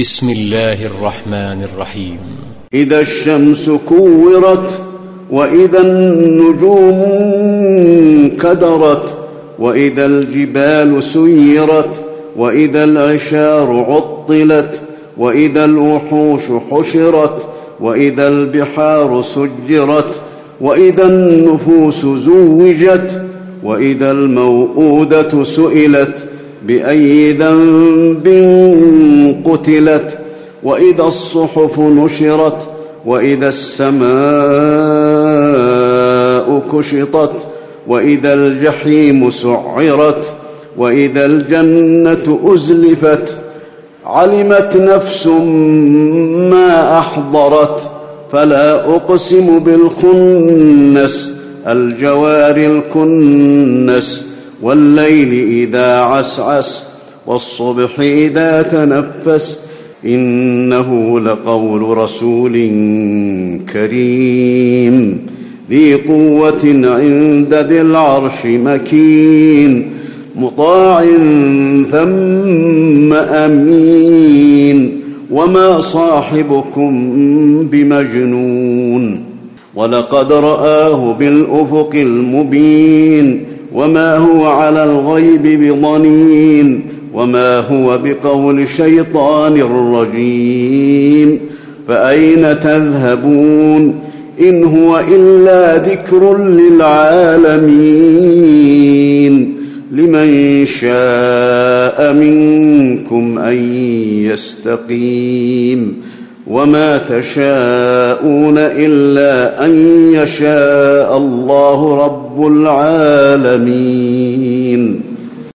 بسم الله الرحمن الرحيم. إذا الشمس كورت وإذا النجوم كدرت وإذا الجبال سيرت وإذا العشار عطلت وإذا الوحوش حشرت وإذا البحار سجرت وإذا النفوس زوجت وإذا الموءودة سئلت بأي ذنب قتلت وإذا الصحف نشرت وإذا السماء كشطت وإذا الجحيم سعرت وإذا الجنة أزلفت علمت نفس ما أحضرت فلا أقسم بالخنس الجوار الكنس والليل إذا عسعس والصبح إذا تنفس إنه لقول رسول كريم. ذي قوة عند ذي العرش مكين مطاع ثم أمين. وما صاحبكم بمجنون. ولقد رآه بالأفق المبين وما هو على الغيب بضنين. وما هو بقول شيطان رجيم فأين تذهبون إن هو إلا ذكر للعالمين لمن شاء منكم أن يستقيم وما تشاءون الا ان يشاء الله رب العالمين